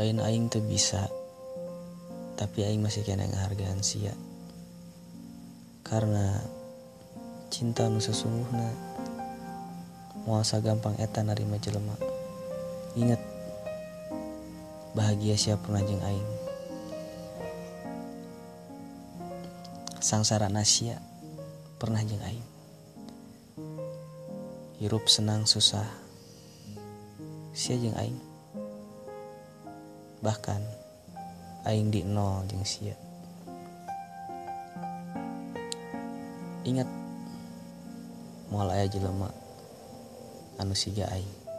lain aing tuh bisa tapi aing masih kena ngehargaan sia. Karena cinta nu sesungguhnya muasa gampang eta narima jelema. Ingat bahagia siapa pernah jeng aing. Sangsara nasia pernah jeng aing. Hirup senang susah sia jeng aing bahkan aing di nol jeng sia. Ingat moal aya jelema anu siga aing